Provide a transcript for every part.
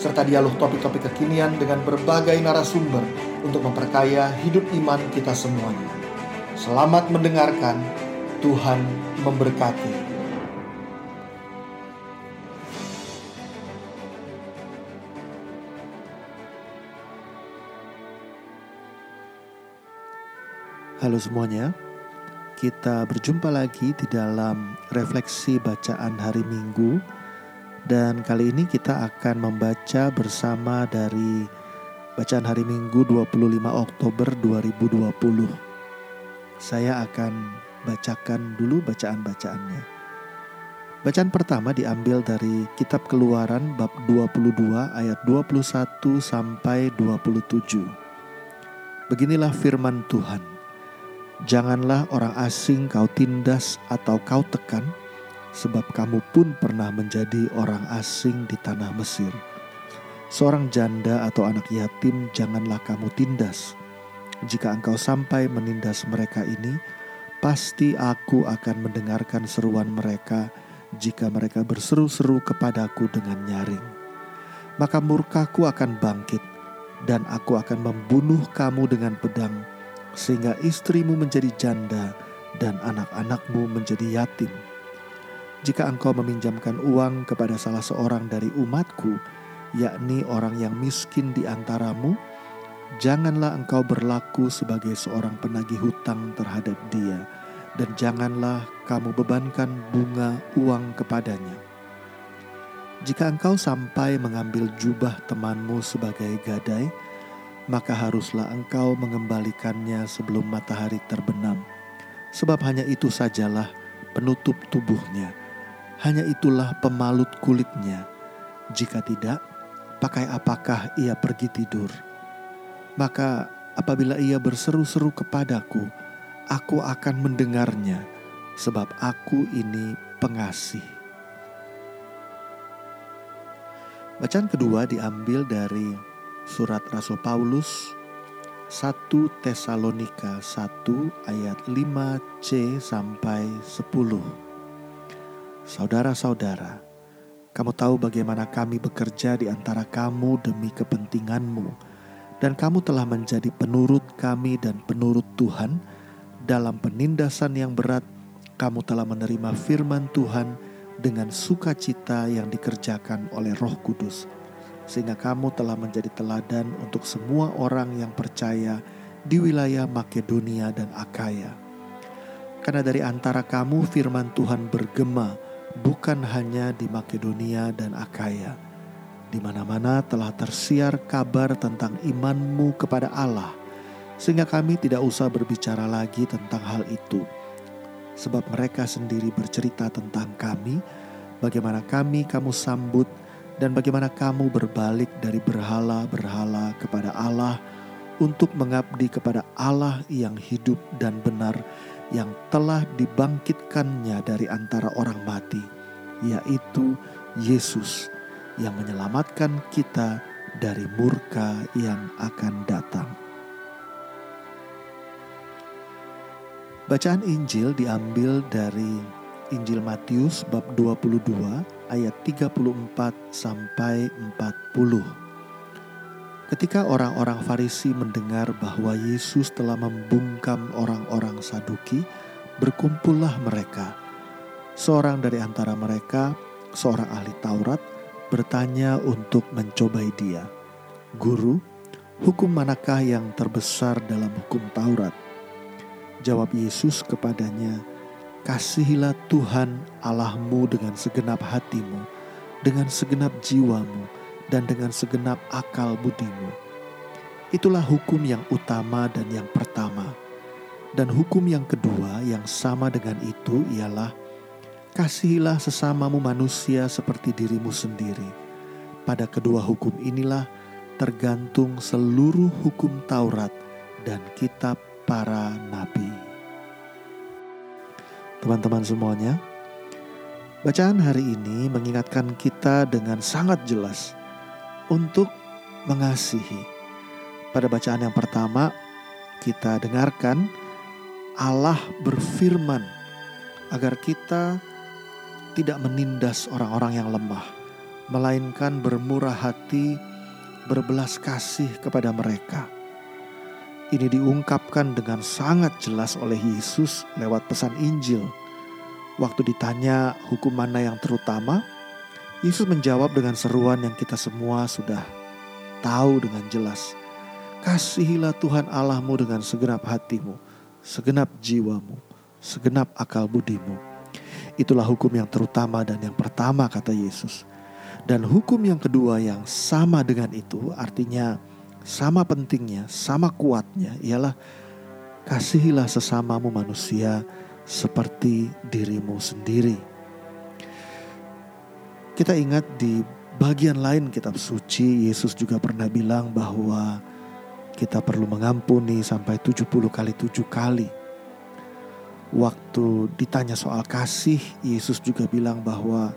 serta dialog topik-topik kekinian dengan berbagai narasumber untuk memperkaya hidup iman kita semuanya. Selamat mendengarkan, Tuhan memberkati. Halo semuanya, kita berjumpa lagi di dalam refleksi bacaan hari Minggu dan kali ini kita akan membaca bersama dari bacaan hari Minggu 25 Oktober 2020. Saya akan bacakan dulu bacaan-bacaannya. Bacaan pertama diambil dari kitab Keluaran bab 22 ayat 21 sampai 27. Beginilah firman Tuhan. Janganlah orang asing kau tindas atau kau tekan, sebab kamu pun pernah menjadi orang asing di tanah Mesir. Seorang janda atau anak yatim janganlah kamu tindas, jika engkau sampai menindas mereka ini, pasti aku akan mendengarkan seruan mereka jika mereka berseru-seru kepadaku dengan nyaring. Maka murkaku akan bangkit dan aku akan membunuh kamu dengan pedang sehingga istrimu menjadi janda dan anak-anakmu menjadi yatim. Jika engkau meminjamkan uang kepada salah seorang dari umatku, yakni orang yang miskin di antaramu, Janganlah engkau berlaku sebagai seorang penagih hutang terhadap dia, dan janganlah kamu bebankan bunga uang kepadanya. Jika engkau sampai mengambil jubah temanmu sebagai gadai, maka haruslah engkau mengembalikannya sebelum matahari terbenam, sebab hanya itu sajalah penutup tubuhnya, hanya itulah pemalut kulitnya. Jika tidak, pakai apakah ia pergi tidur?' Maka apabila ia berseru-seru kepadaku, aku akan mendengarnya, sebab aku ini pengasih. Bacaan kedua diambil dari surat Rasul Paulus 1 Tesalonika 1 ayat 5c sampai 10. Saudara-saudara, kamu tahu bagaimana kami bekerja di antara kamu demi kepentinganmu dan kamu telah menjadi penurut kami dan penurut Tuhan. Dalam penindasan yang berat, kamu telah menerima firman Tuhan dengan sukacita yang dikerjakan oleh Roh Kudus, sehingga kamu telah menjadi teladan untuk semua orang yang percaya di wilayah Makedonia dan Akaya. Karena dari antara kamu firman Tuhan bergema, bukan hanya di Makedonia dan Akaya di mana-mana telah tersiar kabar tentang imanmu kepada Allah, sehingga kami tidak usah berbicara lagi tentang hal itu. Sebab mereka sendiri bercerita tentang kami, bagaimana kami kamu sambut, dan bagaimana kamu berbalik dari berhala-berhala kepada Allah untuk mengabdi kepada Allah yang hidup dan benar, yang telah dibangkitkannya dari antara orang mati, yaitu Yesus yang menyelamatkan kita dari murka yang akan datang. Bacaan Injil diambil dari Injil Matius bab 22 ayat 34 sampai 40. Ketika orang-orang Farisi mendengar bahwa Yesus telah membungkam orang-orang Saduki, berkumpullah mereka. Seorang dari antara mereka, seorang ahli Taurat, bertanya untuk mencobai dia, "Guru, hukum manakah yang terbesar dalam hukum Taurat?" Jawab Yesus kepadanya, "Kasihilah Tuhan Allahmu dengan segenap hatimu, dengan segenap jiwamu, dan dengan segenap akal budimu." Itulah hukum yang utama dan yang pertama. Dan hukum yang kedua yang sama dengan itu ialah Kasihilah sesamamu manusia seperti dirimu sendiri. Pada kedua hukum inilah tergantung seluruh hukum Taurat dan kitab para nabi. Teman-teman semuanya, bacaan hari ini mengingatkan kita dengan sangat jelas untuk mengasihi. Pada bacaan yang pertama, kita dengarkan Allah berfirman agar kita tidak menindas orang-orang yang lemah, melainkan bermurah hati, berbelas kasih kepada mereka. Ini diungkapkan dengan sangat jelas oleh Yesus lewat pesan Injil. Waktu ditanya hukum mana yang terutama, Yesus menjawab dengan seruan yang kita semua sudah tahu dengan jelas. Kasihilah Tuhan Allahmu dengan segenap hatimu, segenap jiwamu, segenap akal budimu. Itulah hukum yang terutama dan yang pertama kata Yesus. Dan hukum yang kedua yang sama dengan itu artinya sama pentingnya, sama kuatnya ialah kasihilah sesamamu manusia seperti dirimu sendiri. Kita ingat di bagian lain kitab suci Yesus juga pernah bilang bahwa kita perlu mengampuni sampai 70 kali tujuh kali. Waktu ditanya soal kasih, Yesus juga bilang bahwa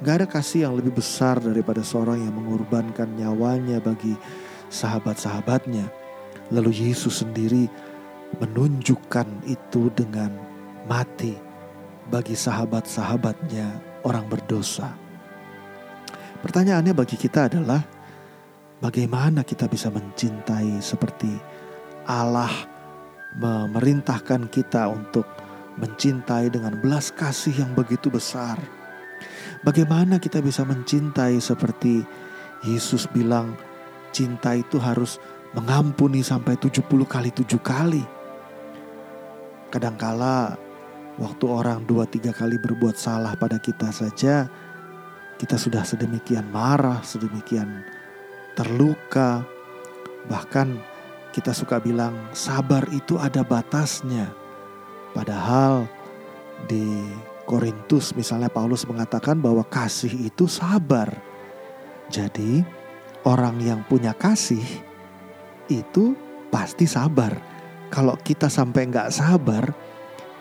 gak ada kasih yang lebih besar daripada seorang yang mengorbankan nyawanya bagi sahabat-sahabatnya. Lalu Yesus sendiri menunjukkan itu dengan mati bagi sahabat-sahabatnya orang berdosa. Pertanyaannya bagi kita adalah bagaimana kita bisa mencintai seperti Allah memerintahkan kita untuk mencintai dengan belas kasih yang begitu besar. Bagaimana kita bisa mencintai seperti Yesus bilang cinta itu harus mengampuni sampai 70 kali tujuh kali. Kadangkala waktu orang dua tiga kali berbuat salah pada kita saja, kita sudah sedemikian marah, sedemikian terluka. Bahkan kita suka bilang sabar itu ada batasnya. Padahal di Korintus misalnya Paulus mengatakan bahwa kasih itu sabar. Jadi orang yang punya kasih itu pasti sabar. Kalau kita sampai nggak sabar,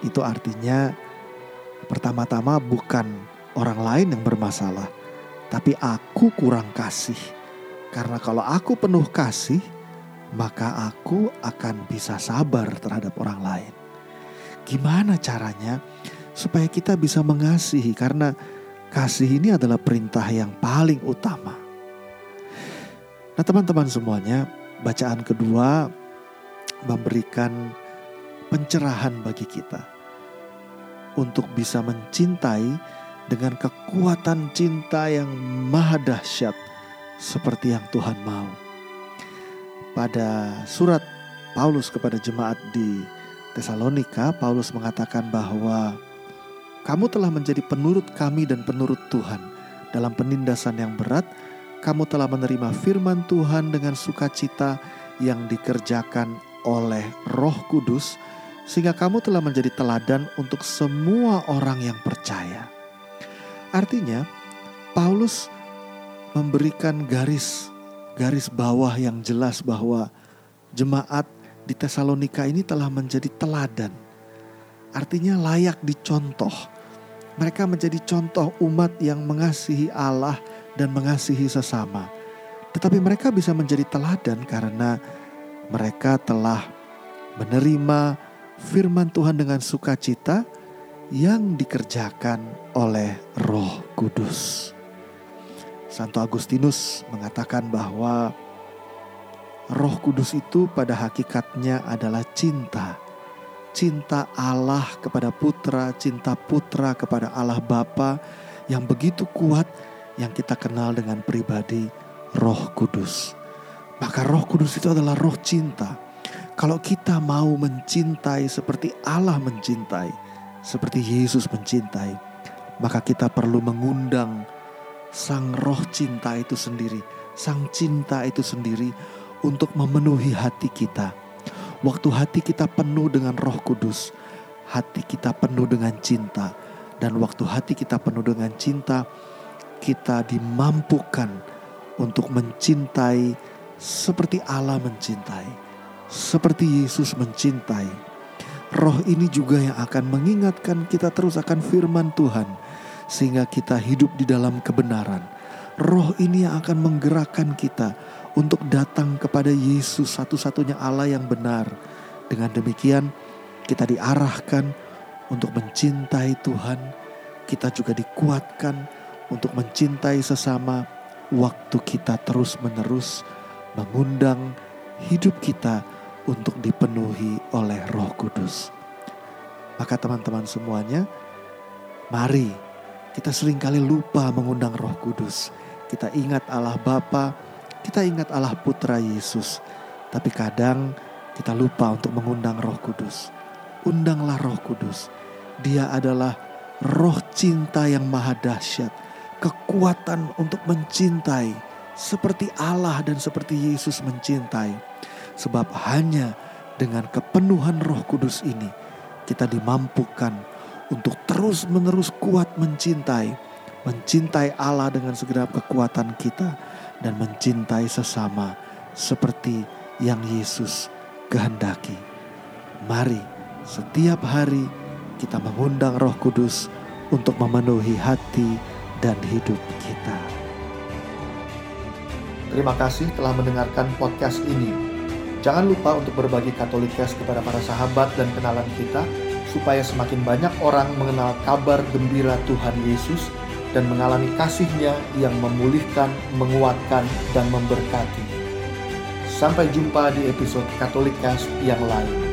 itu artinya pertama-tama bukan orang lain yang bermasalah, tapi aku kurang kasih. Karena kalau aku penuh kasih, maka aku akan bisa sabar terhadap orang lain. Gimana caranya supaya kita bisa mengasihi? Karena kasih ini adalah perintah yang paling utama. Nah, teman-teman semuanya, bacaan kedua memberikan pencerahan bagi kita untuk bisa mencintai dengan kekuatan cinta yang maha dahsyat seperti yang Tuhan mau. Pada surat Paulus kepada jemaat di Tesalonika, Paulus mengatakan bahwa kamu telah menjadi penurut kami dan penurut Tuhan. Dalam penindasan yang berat, kamu telah menerima firman Tuhan dengan sukacita yang dikerjakan oleh Roh Kudus, sehingga kamu telah menjadi teladan untuk semua orang yang percaya. Artinya, Paulus memberikan garis garis bawah yang jelas bahwa jemaat di Tesalonika ini telah menjadi teladan. Artinya layak dicontoh. Mereka menjadi contoh umat yang mengasihi Allah dan mengasihi sesama. Tetapi mereka bisa menjadi teladan karena mereka telah menerima firman Tuhan dengan sukacita yang dikerjakan oleh Roh Kudus. Santo Agustinus mengatakan bahwa Roh Kudus itu pada hakikatnya adalah cinta. Cinta Allah kepada putra, cinta putra kepada Allah Bapa yang begitu kuat yang kita kenal dengan pribadi Roh Kudus. Maka Roh Kudus itu adalah roh cinta. Kalau kita mau mencintai seperti Allah mencintai, seperti Yesus mencintai, maka kita perlu mengundang sang roh cinta itu sendiri, sang cinta itu sendiri untuk memenuhi hati kita. Waktu hati kita penuh dengan roh kudus, hati kita penuh dengan cinta. Dan waktu hati kita penuh dengan cinta, kita dimampukan untuk mencintai seperti Allah mencintai, seperti Yesus mencintai. Roh ini juga yang akan mengingatkan kita terus akan firman Tuhan, sehingga kita hidup di dalam kebenaran. Roh ini yang akan menggerakkan kita untuk datang kepada Yesus, satu-satunya Allah yang benar. Dengan demikian, kita diarahkan untuk mencintai Tuhan, kita juga dikuatkan untuk mencintai sesama waktu kita terus-menerus mengundang hidup kita untuk dipenuhi oleh Roh Kudus. Maka teman-teman semuanya, mari kita sering kali lupa mengundang Roh Kudus. Kita ingat Allah Bapa, kita ingat Allah Putra Yesus, tapi kadang kita lupa untuk mengundang Roh Kudus. Undanglah Roh Kudus. Dia adalah roh cinta yang maha dahsyat, kekuatan untuk mencintai, seperti Allah dan seperti Yesus mencintai. Sebab hanya dengan kepenuhan Roh Kudus ini kita dimampukan untuk terus-menerus kuat mencintai, mencintai Allah dengan segenap kekuatan kita dan mencintai sesama seperti yang Yesus kehendaki. Mari setiap hari kita mengundang Roh Kudus untuk memenuhi hati dan hidup kita. Terima kasih telah mendengarkan podcast ini. Jangan lupa untuk berbagi Katolikes kepada para sahabat dan kenalan kita, supaya semakin banyak orang mengenal kabar gembira Tuhan Yesus dan mengalami kasihnya yang memulihkan, menguatkan, dan memberkati. Sampai jumpa di episode Katolikes yang lain.